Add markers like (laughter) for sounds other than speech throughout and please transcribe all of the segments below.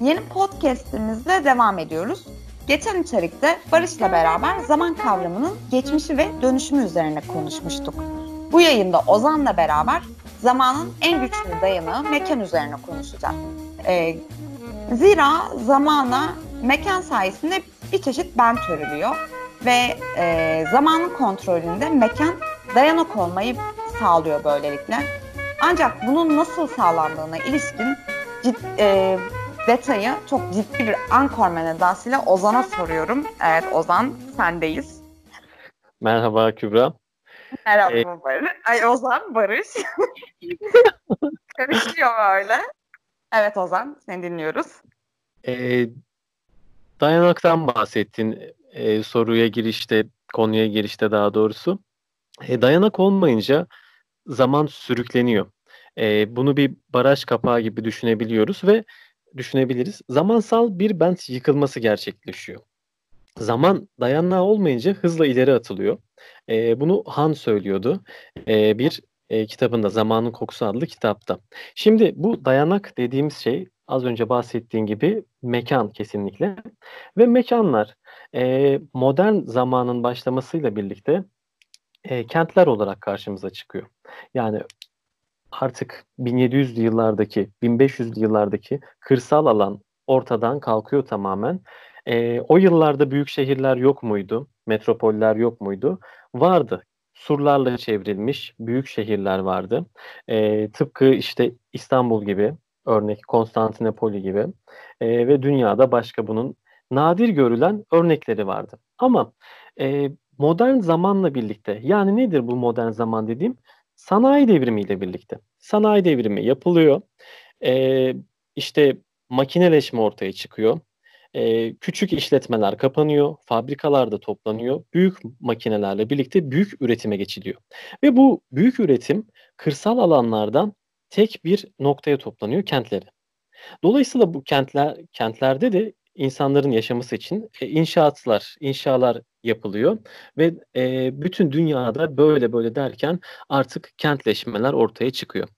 Yeni podcast'imizle devam ediyoruz. Geçen içerikte Barış'la beraber zaman kavramının geçmişi ve dönüşümü üzerine konuşmuştuk. Bu yayında Ozan'la beraber zamanın en güçlü dayanağı mekan üzerine konuşacağız. Ee, zira zamana mekan sayesinde bir çeşit ben örülüyor ve e, zamanın kontrolünde mekan dayanak olmayı sağlıyor böylelikle. Ancak bunun nasıl sağlandığına ilişkin cid, e, detayı çok ciddi bir Ankormen edasıyla Ozan'a soruyorum. Evet Ozan sendeyiz. Merhaba Kübra. Merhaba ee, Barış. Ay Ozan Barış. (laughs) Karışıyor böyle. Evet Ozan seni dinliyoruz. E, dayanaktan bahsettin e, soruya girişte, konuya girişte daha doğrusu. E, dayanak olmayınca zaman sürükleniyor. E, bunu bir baraj kapağı gibi düşünebiliyoruz ve düşünebiliriz. Zamansal bir bent yıkılması gerçekleşiyor. Zaman dayanağı olmayınca hızla ileri atılıyor. E, bunu Han söylüyordu. E, bir e, kitabında Zamanın Kokusu adlı kitapta. Şimdi bu dayanak dediğimiz şey az önce bahsettiğim gibi mekan kesinlikle. Ve mekanlar e, modern zamanın başlamasıyla birlikte e, kentler olarak karşımıza çıkıyor. Yani artık 1700'lü yıllardaki, 1500'lü yıllardaki kırsal alan ortadan kalkıyor tamamen. E, o yıllarda büyük şehirler yok muydu? Metropoller yok muydu? Vardı. Surlarla çevrilmiş büyük şehirler vardı. E, tıpkı işte İstanbul gibi, örnek Konstantinopoli gibi e, ve dünyada başka bunun nadir görülen örnekleri vardı. Ama e, modern zamanla birlikte yani nedir bu modern zaman dediğim? Sanayi devrimiyle birlikte. Sanayi devrimi yapılıyor. E, işte makineleşme ortaya çıkıyor. E, küçük işletmeler kapanıyor, fabrikalar da toplanıyor. Büyük makinelerle birlikte büyük üretime geçiliyor. Ve bu büyük üretim kırsal alanlardan tek bir noktaya toplanıyor kentlere. Dolayısıyla bu kentler kentlerde de insanların yaşaması için e, inşaatlar, inşalar yapılıyor ve e, bütün dünyada böyle böyle derken artık kentleşmeler ortaya çıkıyor.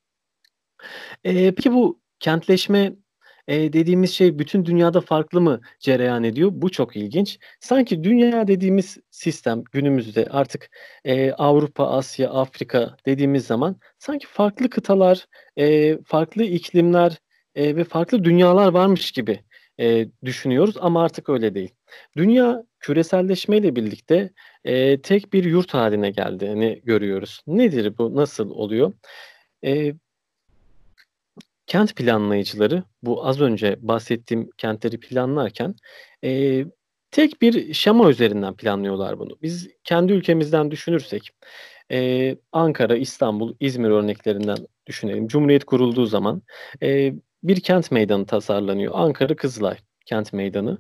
E, peki bu kentleşme e, dediğimiz şey bütün dünyada farklı mı cereyan ediyor? Bu çok ilginç. Sanki dünya dediğimiz sistem günümüzde artık e, Avrupa, Asya, Afrika dediğimiz zaman sanki farklı kıtalar, e, farklı iklimler e, ve farklı dünyalar varmış gibi e, düşünüyoruz ama artık öyle değil. Dünya küreselleşmeyle birlikte e, tek bir yurt haline geldiğini görüyoruz. Nedir bu? Nasıl oluyor? E, kent planlayıcıları bu az önce bahsettiğim kentleri planlarken e, tek bir şema üzerinden planlıyorlar bunu. Biz kendi ülkemizden düşünürsek e, Ankara, İstanbul, İzmir örneklerinden düşünelim. Cumhuriyet kurulduğu zaman e, bir kent meydanı tasarlanıyor. Ankara Kızılay kent meydanı.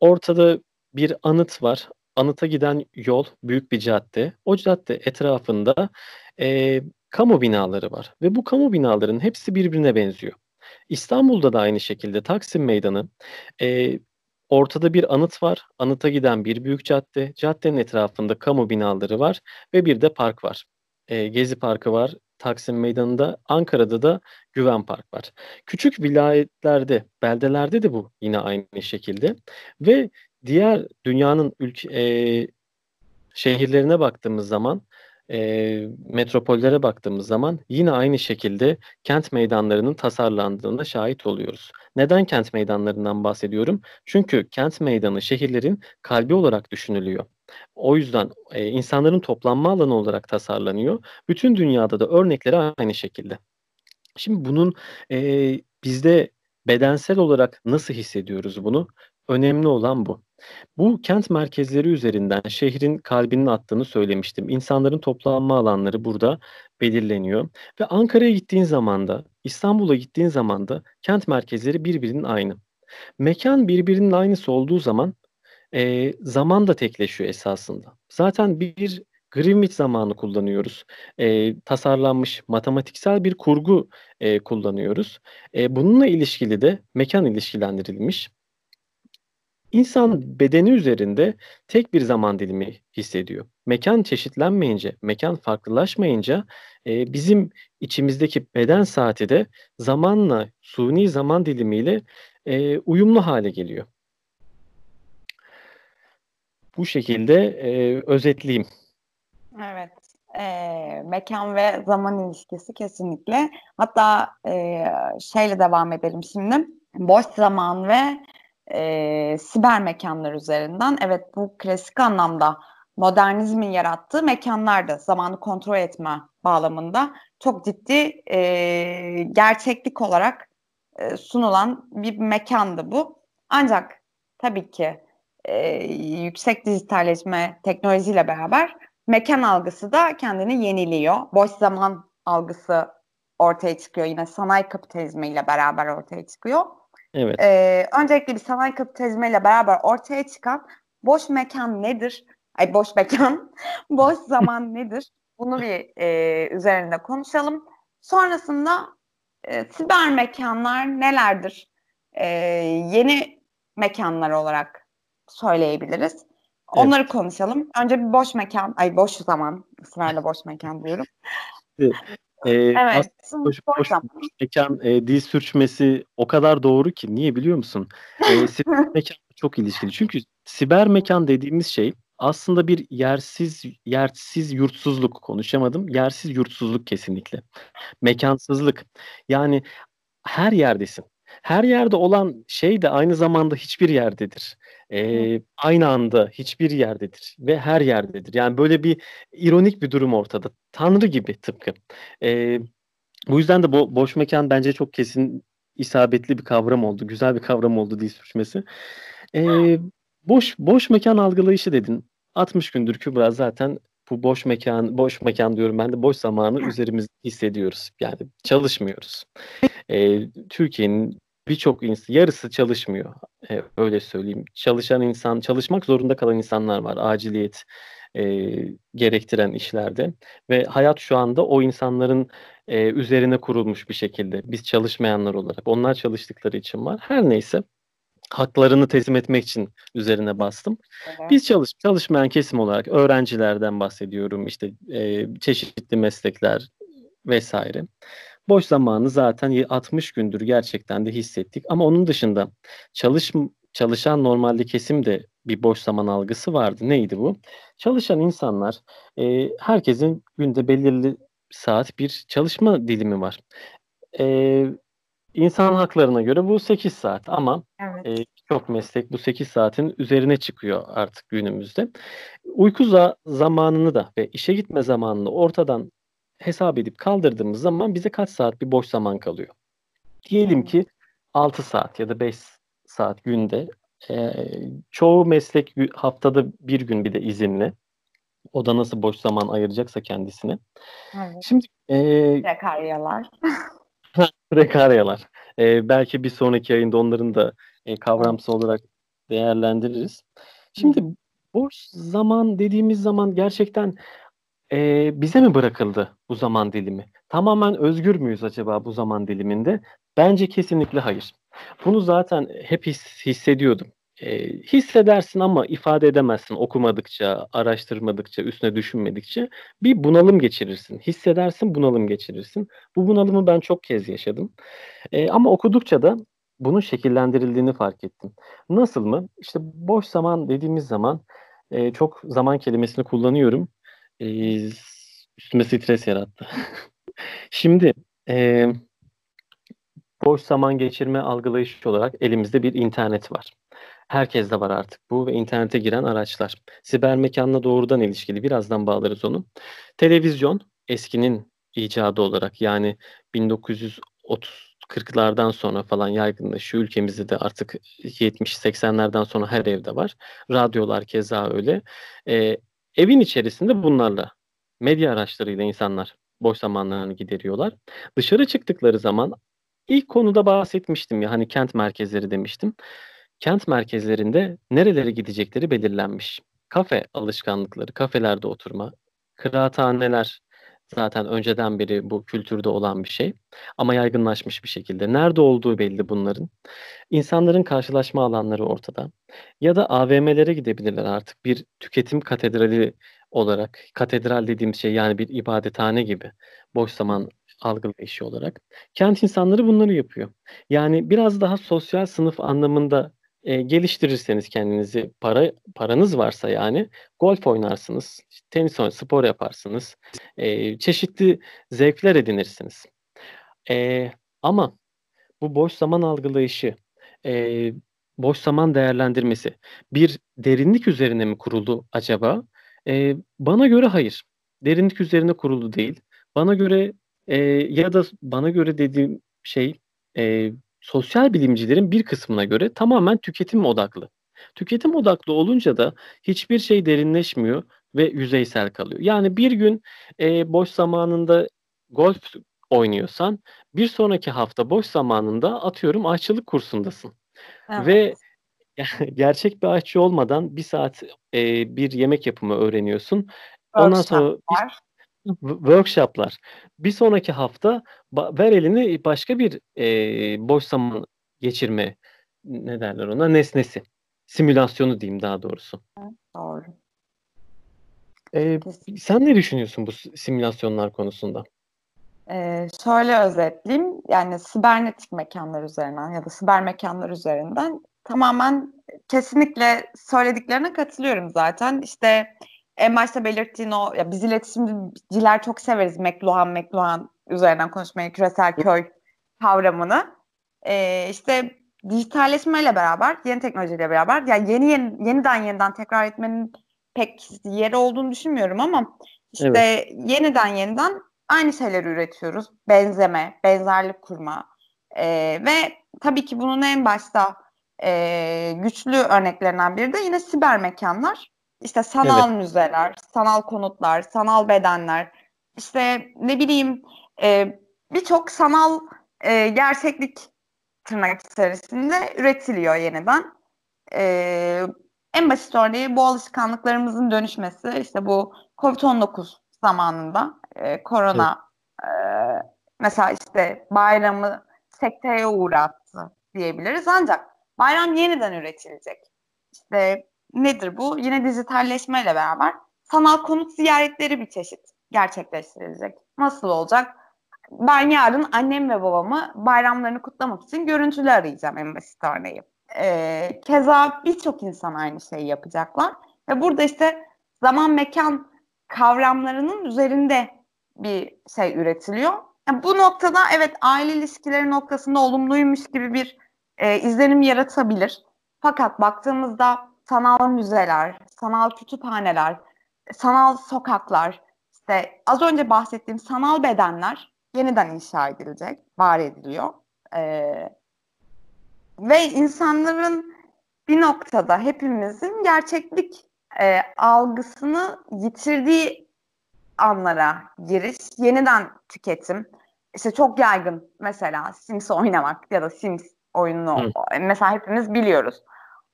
Ortada bir anıt var. Anıta giden yol büyük bir cadde. O cadde etrafında e, kamu binaları var ve bu kamu binaların hepsi birbirine benziyor. İstanbul'da da aynı şekilde Taksim Meydanı e, ortada bir anıt var. Anıta giden bir büyük cadde. Caddenin etrafında kamu binaları var ve bir de park var. E, Gezi Parkı var. Taksim Meydanı'nda, Ankara'da da Güven Park var. Küçük vilayetlerde, beldelerde de bu yine aynı şekilde ve diğer dünyanın ülke e, şehirlerine baktığımız zaman e, metropollere baktığımız zaman yine aynı şekilde kent meydanlarının tasarlandığında şahit oluyoruz. Neden kent meydanlarından bahsediyorum? Çünkü kent meydanı şehirlerin kalbi olarak düşünülüyor. O yüzden e, insanların toplanma alanı olarak tasarlanıyor. Bütün dünyada da örnekleri aynı şekilde. Şimdi bunun e, bizde bedensel olarak nasıl hissediyoruz bunu? Önemli olan bu. Bu kent merkezleri üzerinden şehrin kalbinin attığını söylemiştim. İnsanların toplanma alanları burada belirleniyor. Ve Ankara'ya gittiğin zaman da, İstanbul'a gittiğin zaman da kent merkezleri birbirinin aynı. Mekan birbirinin aynısı olduğu zaman e, zaman da tekleşiyor esasında. Zaten bir Greenwich zamanı kullanıyoruz. E, tasarlanmış matematiksel bir kurgu e, kullanıyoruz. E, bununla ilişkili de mekan ilişkilendirilmiş. İnsan bedeni üzerinde tek bir zaman dilimi hissediyor. Mekan çeşitlenmeyince, mekan farklılaşmayınca e, bizim içimizdeki beden saati de zamanla, suni zaman dilimiyle e, uyumlu hale geliyor. Bu şekilde e, özetleyeyim. Evet. E, mekan ve zaman ilişkisi kesinlikle. Hatta e, şeyle devam edelim şimdi. Boş zaman ve e, siber mekanlar üzerinden. Evet bu klasik anlamda modernizmin yarattığı mekanlarda zamanı kontrol etme bağlamında çok ciddi e, gerçeklik olarak e, sunulan bir mekandı bu. Ancak tabii ki e, yüksek dijitalleşme teknolojiyle beraber mekan algısı da kendini yeniliyor. Boş zaman algısı ortaya çıkıyor. Yine sanayi kapitalizmiyle beraber ortaya çıkıyor. Evet. Ee, öncelikle bir sanayi kapitalizmiyle beraber ortaya çıkan boş mekan nedir? Ay boş mekan, (laughs) boş zaman nedir? Bunu bir e, üzerinde konuşalım. Sonrasında e, siber mekanlar nelerdir? E, yeni mekanlar olarak söyleyebiliriz. Onları evet. konuşalım. Önce bir boş mekan, ay boş zaman, ısrarla boş mekan diyorum. (laughs) Evet. Ee, evet. Boş, boş, boş mekan e, dil sürçmesi o kadar doğru ki. Niye biliyor musun? E, (laughs) siber mekan çok ilişkili. Çünkü siber mekan dediğimiz şey aslında bir yersiz yersiz yurtsuzluk konuşamadım. Yersiz yurtsuzluk kesinlikle. Mekansızlık. Yani her yerdesin. Her yerde olan şey de aynı zamanda hiçbir yerdedir. Ee, aynı anda hiçbir yerdedir ve her yerdedir. Yani böyle bir ironik bir durum ortada. Tanrı gibi tıpkı. Ee, bu yüzden de bo- boş mekan bence çok kesin isabetli bir kavram oldu. Güzel bir kavram oldu dil sürçmesi. Ee, boş boş mekan algılayışı dedin. 60 gündür Kübra zaten bu boş mekan, boş mekan diyorum ben de boş zamanı üzerimizde hissediyoruz. Yani çalışmıyoruz. Ee, Türkiye'nin birçok insan, yarısı çalışmıyor. Ee, öyle söyleyeyim. Çalışan insan, çalışmak zorunda kalan insanlar var. Aciliyet e, gerektiren işlerde. Ve hayat şu anda o insanların e, üzerine kurulmuş bir şekilde. Biz çalışmayanlar olarak. Onlar çalıştıkları için var. Her neyse haklarını teslim etmek için üzerine bastım. Evet. Biz çalış çalışmayan kesim olarak öğrencilerden bahsediyorum. İşte e, çeşitli meslekler vesaire. Boş zamanı zaten 60 gündür gerçekten de hissettik. Ama onun dışında çalış çalışan normalde kesim de bir boş zaman algısı vardı. Neydi bu? Çalışan insanlar, e, herkesin günde belirli saat bir çalışma dilimi var. E, insan haklarına göre bu 8 saat ama evet. e, çok meslek bu 8 saatin üzerine çıkıyor artık günümüzde. Uyku za- zamanını da ve işe gitme zamanını ortadan hesap edip kaldırdığımız zaman bize kaç saat bir boş zaman kalıyor? Diyelim ki 6 saat ya da 5 saat günde. E, çoğu meslek haftada bir gün bir de izinli. O da nasıl boş zaman ayıracaksa kendisine. Evet. Şimdi e, prekaryalar. (laughs) prekaryalar. E, belki bir sonraki ayında onların da e, kavramsal olarak değerlendiririz. Şimdi boş zaman dediğimiz zaman gerçekten e, bize mi bırakıldı bu zaman dilimi? Tamamen özgür müyüz acaba bu zaman diliminde? Bence kesinlikle hayır. Bunu zaten hep his, hissediyordum. E, hissedersin ama ifade edemezsin okumadıkça, araştırmadıkça, üstüne düşünmedikçe bir bunalım geçirirsin. Hissedersin, bunalım geçirirsin. Bu bunalımı ben çok kez yaşadım. E, ama okudukça da bunun şekillendirildiğini fark ettim. Nasıl mı? İşte boş zaman dediğimiz zaman e, çok zaman kelimesini kullanıyorum. E, üstüme stres yarattı. (laughs) Şimdi e, boş zaman geçirme algılayışı olarak elimizde bir internet var. Herkes de var artık bu ve internete giren araçlar. Siber mekanla doğrudan ilişkili birazdan bağlarız onu. Televizyon eskinin icadı olarak yani 1930 40'lardan sonra falan yaygınlaşıyor. Ülkemizde de artık 70-80'lerden sonra her evde var. Radyolar keza öyle. Ee, evin içerisinde bunlarla medya araçlarıyla insanlar boş zamanlarını gideriyorlar. Dışarı çıktıkları zaman ilk konuda bahsetmiştim ya hani kent merkezleri demiştim. Kent merkezlerinde nerelere gidecekleri belirlenmiş. Kafe alışkanlıkları, kafelerde oturma, kıraathaneler zaten önceden beri bu kültürde olan bir şey ama yaygınlaşmış bir şekilde. Nerede olduğu belli bunların. İnsanların karşılaşma alanları ortada. Ya da AVM'lere gidebilirler artık bir tüketim katedrali olarak. Katedral dediğim şey yani bir ibadethane gibi boş zaman algılayışı olarak. Kent insanları bunları yapıyor. Yani biraz daha sosyal sınıf anlamında e, geliştirirseniz kendinizi para paranız varsa yani golf oynarsınız, tenis oynar, spor yaparsınız, e, çeşitli zevkler edinirsiniz. E, ama bu boş zaman algılayışı, e, boş zaman değerlendirmesi bir derinlik üzerine mi kuruldu acaba? E, bana göre hayır. Derinlik üzerine kurulu değil. Bana göre e, ya da bana göre dediğim şey e, sosyal bilimcilerin bir kısmına göre tamamen tüketim odaklı. Tüketim odaklı olunca da hiçbir şey derinleşmiyor ve yüzeysel kalıyor. Yani bir gün e, boş zamanında golf oynuyorsan bir sonraki hafta boş zamanında atıyorum aşçılık kursundasın. Evet. (laughs) Ve gerçek bir aşçı olmadan bir saat e, bir yemek yapımı öğreniyorsun. Ondan sonra Workshoplar. Workshoplar. Bir sonraki hafta ver elini başka bir e, boş zaman geçirme ne derler ona nesnesi. Simülasyonu diyeyim daha doğrusu. Doğru. E, Kesin. sen ne düşünüyorsun bu simülasyonlar konusunda? Ee, şöyle özetleyeyim. Yani sibernetik mekanlar üzerinden ya da siber mekanlar üzerinden tamamen kesinlikle söylediklerine katılıyorum zaten. İşte en başta belirttiğin o ya biz iletişimciler çok severiz McLuhan McLuhan üzerinden konuşmayı küresel köy kavramını. Ee, işte dijitalleşmeyle beraber, yeni teknolojiyle beraber yani yeni, yeni yeniden yeniden tekrar etmenin pek yeri olduğunu düşünmüyorum ama işte Evet. yeniden yeniden aynı şeyleri üretiyoruz. Benzeme, benzerlik kurma Ee, ve tabii ki bunun en başta e, güçlü örneklerinden biri de yine siber mekanlar. İşte sanal müzeler, sanal konutlar, sanal bedenler, işte ne bileyim e, birçok sanal e, gerçeklik tırnak içerisinde üretiliyor yeniden. E, en basit örneği bu alışkanlıklarımızın dönüşmesi. İşte bu Covid-19 zamanında e, korona e, mesela işte bayramı sekteye uğrattı diyebiliriz. Ancak bayram yeniden üretilecek. İşte nedir bu? Yine dijitalleşmeyle beraber sanal konut ziyaretleri bir çeşit gerçekleştirilecek. Nasıl olacak? Ben yarın annem ve babamı bayramlarını kutlamak için görüntülü arayacağım en basit örneği. Ee, keza birçok insan aynı şeyi yapacaklar. Ve burada işte zaman mekan kavramlarının üzerinde bir şey üretiliyor. Yani bu noktada evet aile ilişkileri noktasında olumluymuş gibi bir e, izlenim yaratabilir. Fakat baktığımızda sanal müzeler, sanal kütüphaneler, sanal sokaklar, işte az önce bahsettiğim sanal bedenler yeniden inşa edilecek, var ediliyor. Ee, ve insanların bir noktada hepimizin gerçeklik e, algısını yitirdiği anlara giriş, yeniden tüketim. İşte çok yaygın mesela Sims oynamak ya da Sims oyununu Hı. mesela hepimiz biliyoruz.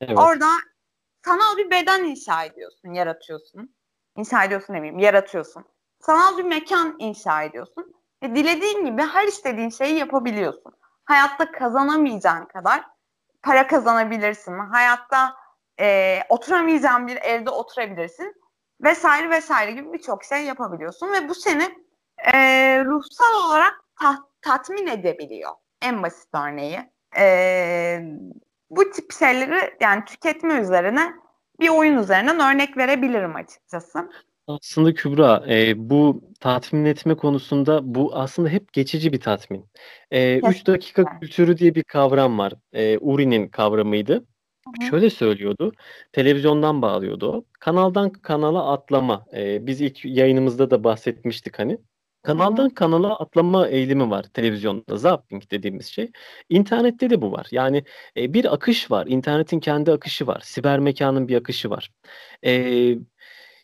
Evet. Orada sanal bir beden inşa ediyorsun, yaratıyorsun. İnşa ediyorsun demeyeyim, yaratıyorsun. Sanal bir mekan inşa ediyorsun. Ve dilediğin gibi her istediğin şeyi yapabiliyorsun. Hayatta kazanamayacağın kadar para kazanabilirsin. Hayatta e, oturamayacağın bir evde oturabilirsin. Vesaire vesaire gibi birçok şey yapabiliyorsun. Ve bu seni e, ruhsal olarak ta- tatmin edebiliyor. En basit örneği. E, bu tip şeyleri yani tüketme üzerine bir oyun üzerinden örnek verebilirim açıkçası. Aslında Kübra, e, bu tatmin etme konusunda bu aslında hep geçici bir tatmin. E, üç dakika kültürü diye bir kavram var. E, Uri'nin kavramıydı. Hı hı. Şöyle söylüyordu, televizyondan bağlıyordu o. Kanaldan kanala atlama. E, biz ilk yayınımızda da bahsetmiştik hani. Kanaldan kanala atlama eğilimi var televizyonda. Zapping dediğimiz şey. İnternette de bu var. Yani e, bir akış var. İnternetin kendi akışı var. Siber mekanın bir akışı var. E,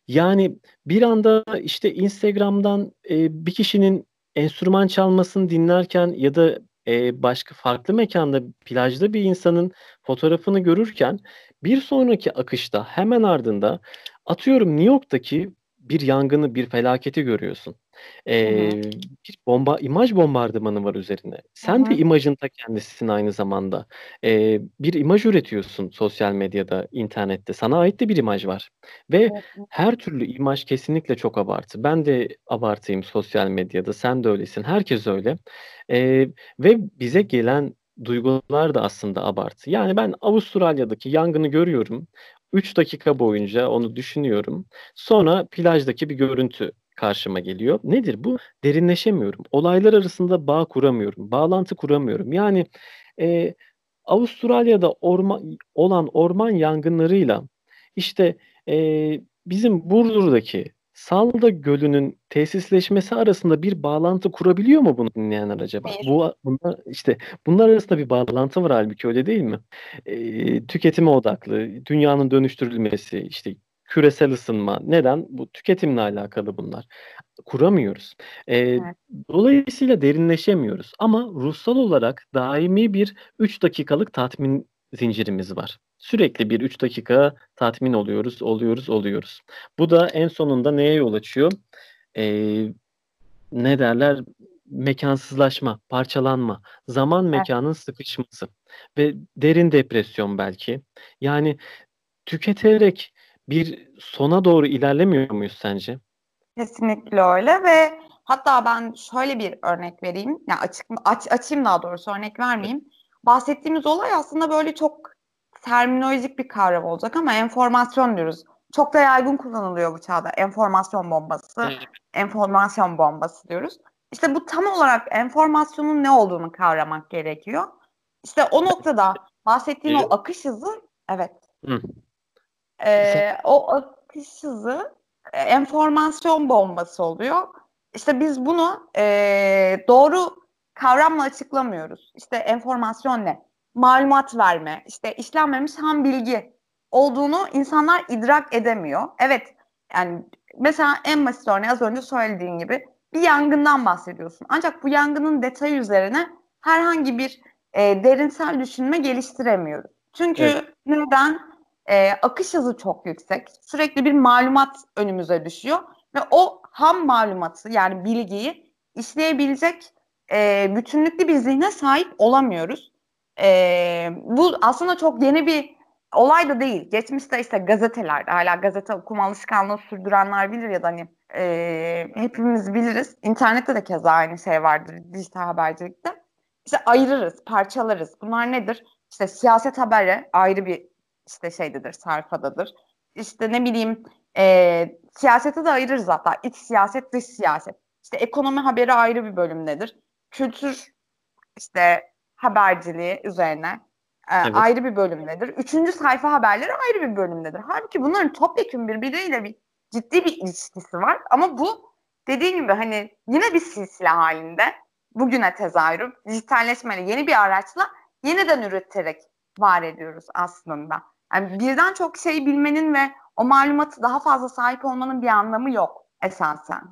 yani bir anda işte Instagram'dan e, bir kişinin enstrüman çalmasını dinlerken ya da e, başka farklı mekanda plajda bir insanın fotoğrafını görürken bir sonraki akışta hemen ardında atıyorum New York'taki bir yangını, bir felaketi görüyorsun. Eee, Hı hı. bir bomba imaj bombardımanı var üzerine. Sen de hı. imajın ta kendisisin aynı zamanda. Eee, bir imaj üretiyorsun sosyal medyada, internette. Sana ait de bir imaj var ve her türlü imaj kesinlikle çok abartı. Ben de abartıyım sosyal medyada, sen de öylesin, herkes öyle. Eee, ve bize gelen duygular da aslında abartı. Yani ben Avustralya'daki yangını görüyorum. 3 dakika boyunca onu düşünüyorum. Sonra plajdaki bir görüntü karşıma geliyor. Nedir bu? Derinleşemiyorum. Olaylar arasında bağ kuramıyorum. Bağlantı kuramıyorum. Yani, eee, Avustralya'da orma olan orman yangınlarıyla, işte, eee, bizim Burdur'daki Salda Gölü'nün tesisleşmesi arasında bir bağlantı kurabiliyor mu bunu dinleyenler acaba? Hayır. Bu bunlar, işte, bunlar arasında bir bağlantı var hâlbuki öyle değil mi? Eee, tüketime odaklı, dünyanın dönüştürülmesi, işte, küresel ısınma. Neden? Bu tüketimle alakalı bunlar. Kuramıyoruz. Eee, Evet. dolayısıyla derinleşemiyoruz ama ruhsal olarak daimi bir 3 dakikalık tatmin zincirimiz var. Sürekli bir 3 dakika tatmin oluyoruz, oluyoruz, oluyoruz. Bu da en sonunda neye yol açıyor? Eee, ne derler? Mekânsızlaşma, parçalanma, zaman Evet. mekânın sıkışması ve derin depresyon belki. Yani tüketerek bir sona doğru ilerlemiyor muyuz sence? Kesinlikle öyle ve hatta ben şöyle bir örnek vereyim. Ya açık aç açayım daha doğrusu örnek vermeyeyim. Bahsettiğimiz olay aslında böyle çok terminolojik bir kavram olacak ama enformasyon diyoruz. Çok da yaygın kullanılıyor bu çağda. Enformasyon bombası, Evet. enformasyon bombası diyoruz. İşte bu tam olarak enformasyonun ne olduğunu kavramak gerekiyor. İşte o noktada bahsettiğin o akış hızı evet. Hıh. Eee, o akış hızı e enformasyon bombası oluyor. İşte biz bunu, eee, doğru kavramla açıklamıyoruz. İşte enformasyon ne? Malumat verme, işte işlenmemiş ham bilgi olduğunu insanlar idrak edemiyor. Evet, yani mesela en basit örneği az önce söylediğin gibi bir yangından bahsediyorsun. Ancak bu yangının detayı üzerine herhangi bir, eee, derinsel düşünme geliştiremiyoruz. Çünkü Evet. neden? Eee, akış hızı çok yüksek. Sürekli bir malumat önümüze düşüyor ve o ham malumatı yani bilgiyi işleyebilecek, eee, bütünlüklü bir zihne sahip olamıyoruz. Eee, bu aslında çok yeni bir olay da değil. Geçmişte işte gazetelerde hâlâ gazete okuma alışkanlığı sürdürenler bilir ya da hani, eee, hepimiz biliriz. İnternette de keza aynı şey vardır dijital habercilikte. İşte ayırırız, parçalarız. Bunlar nedir? İşte siyaset haberi ayrı bir işte şeydedir, sayfadadır. İşte ne bileyim, eee, siyaseti de ayırırız hatta. İç siyaset, dış siyaset. İşte ekonomi haberi ayrı bir bölümdedir. Kültür işte haberciliği üzerine, eee, Evet. ayrı bir bölümdedir. 3. sayfa haberleri ayrı bir bölümdedir. Hâlbuki bunların topyekün birbiriyle bir ciddi bir ilişkisi var ama bu dediğin gibi hani yine bir silsile hâlinde bugüne tezahürü dijitalleşmeyle yeni bir araçla yeniden üreterek var ediyoruz aslında. Yani birden çok şey bilmenin ve o malumatı daha fazla sahip olmanın bir anlamı yok esasen.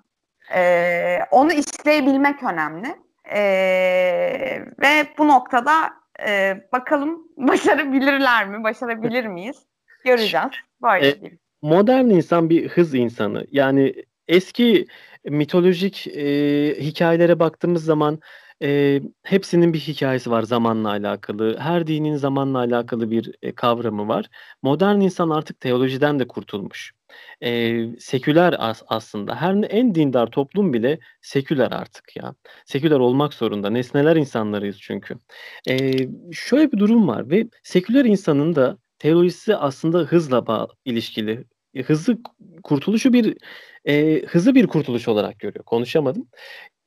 Eee, onu işleyebilmek önemli. Eee, ve bu noktada, eee, bakalım (laughs) başarabilirler mi? Başarabilir miyiz? Göreceğiz. Böyle diyeyim. modern insan bir hız insanı. Yani eski mitolojik, eee, hikâyelere baktığımız zaman, eee, hepsinin bir hikâyesi var zamanla alakalı. Her dinin zamanla alakalı bir, eee, kavramı var. Modern insan artık teolojiden de kurtulmuş. Eee, seküler as aslında. Her en dindar toplum bile seküler artık ya. Seküler olmak zorunda. Nesneler insanlarıyız çünkü. Eee, şöyle bir durum var ve seküler insanın da teolojisi aslında hızla bağ ilişkili. E, hızı kurtuluşu bir, eee, hızı bir kurtuluş olarak görüyor. Konuşamadım.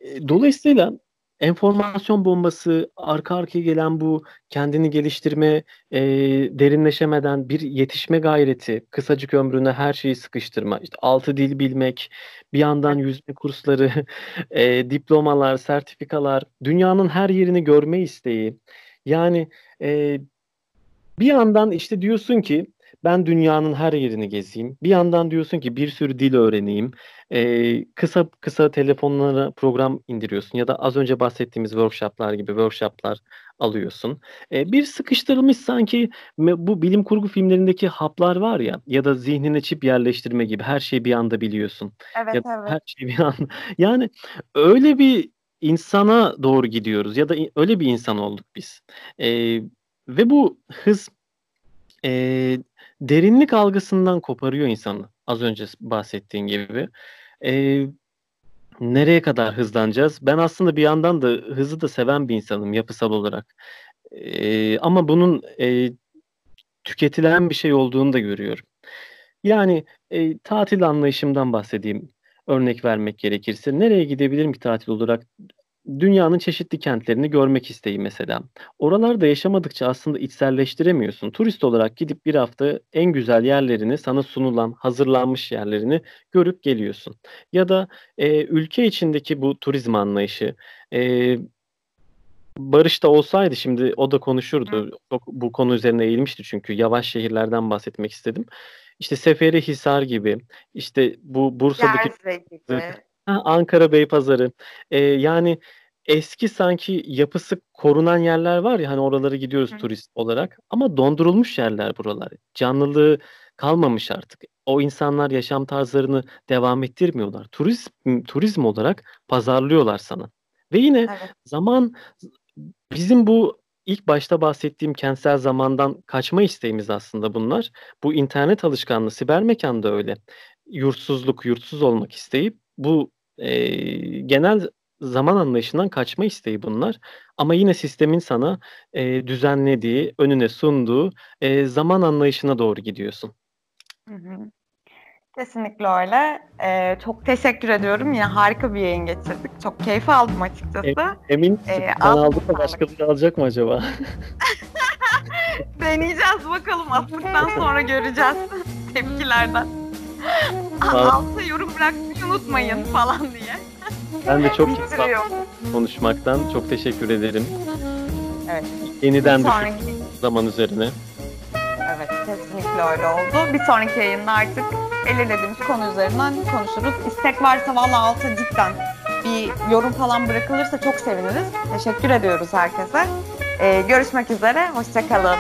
Eee, dolayısıyla enformasyon bombası, arka arkaya gelen bu kendini geliştirme, eee, derinleşemeden bir yetişme gayreti, kısacık ömrüne her şeyi sıkıştırma, işte 6 dil bilmek, bir yandan yüzme kursları, (laughs) eee, diplomalar, sertifikalar, dünyanın her yerini görme isteği. Yani, eee, bir yandan işte diyorsun ki ben dünyanın her yerini gezeyim. Bir yandan diyorsun ki bir sürü dil öğreneyim. Ee, kısa kısa telefonlara program indiriyorsun ya da az önce bahsettiğimiz workshoplar gibi workshoplar alıyorsun. Ee, bir sıkıştırılmış sanki bu bilim kurgu filmlerindeki haplar var ya ya da zihnine çip yerleştirme gibi her şeyi bir anda biliyorsun. Evet, Ya evet. her şeyi bir anda. (laughs) Yani öyle bir insana doğru gidiyoruz ya da öyle bir insan olduk biz. Ee, ve bu hız e, derinlik algısından koparıyor insanı. Az önce bahsettiğin gibi. E, nereye kadar hızlanacağız? Ben aslında bir yandan da hızı da seven bir insanım yapısal olarak. E, ama bunun e, tüketilen bir şey olduğunu da görüyorum. Yani e, tatil anlayışımdan bahsedeyim. Örnek vermek gerekirse nereye gidebilirim ki tatil olarak? Dünyanın çeşitli kentlerini görmek isteği mesela. Oralarda yaşamadıkça aslında içselleştiremiyorsun. Turist olarak gidip bir hafta en güzel yerlerini, sana sunulan, hazırlanmış yerlerini görüp geliyorsun. Ya da e, ülke içindeki bu turizm anlayışı, e, Barış da olsaydı şimdi o da konuşurdu. Çok bu konu üzerine eğilmişti çünkü yavaş şehirlerden bahsetmek istedim. İşte Seferihisar gibi, işte bu Bursa'daki Gerze gibi. Ha, Ankara Beypazarı. Ee, yani eski sanki yapısı korunan yerler var ya hani oralara gidiyoruz Hı. turist olarak ama dondurulmuş yerler buralar. Canlılığı kalmamış artık. O insanlar yaşam tarzlarını devam ettirmiyorlar. Turizm turizm olarak pazarlıyorlar sana. Ve yine Evet. zaman bizim bu ilk başta bahsettiğim kentsel zamandan kaçma isteğimiz aslında bunlar. Bu internet alışkanlığı, siber mekanda öyle. Yurtsuzluk, yurtsuz olmak isteyip bu e, genel zaman anlayışından kaçma isteği bunlar. Ama yine sistemin sana e, düzenlediği, önüne sunduğu e, zaman anlayışına doğru gidiyorsun. Hı hı. Kesinlikle öyle. Ee, çok teşekkür ediyorum. Yine harika bir yayın geçirdik. Çok keyif aldım açıkçası. Emin misin? Ee, ben aldım da başkaları alacak mı acaba? (laughs) (laughs) Deneyeceğiz bakalım. Attıktan sonra göreceğiz (laughs) tepkilerden. Altta yorum bırakmayı unutmayın falan diye. ben de çok keyif aldım konuşmaktan. Çok teşekkür ederim. Evet. Yeniden Sonraki, zaman üzerine. evet kesinlikle öyle oldu. Bir sonraki yayında artık belirlediğimiz konu üzerinden konuşuruz. İstek varsa valla alta cidden bir yorum falan bırakılırsa çok seviniriz. Teşekkür ediyoruz herkese. Ee, görüşmek üzere. Hoşçakalın.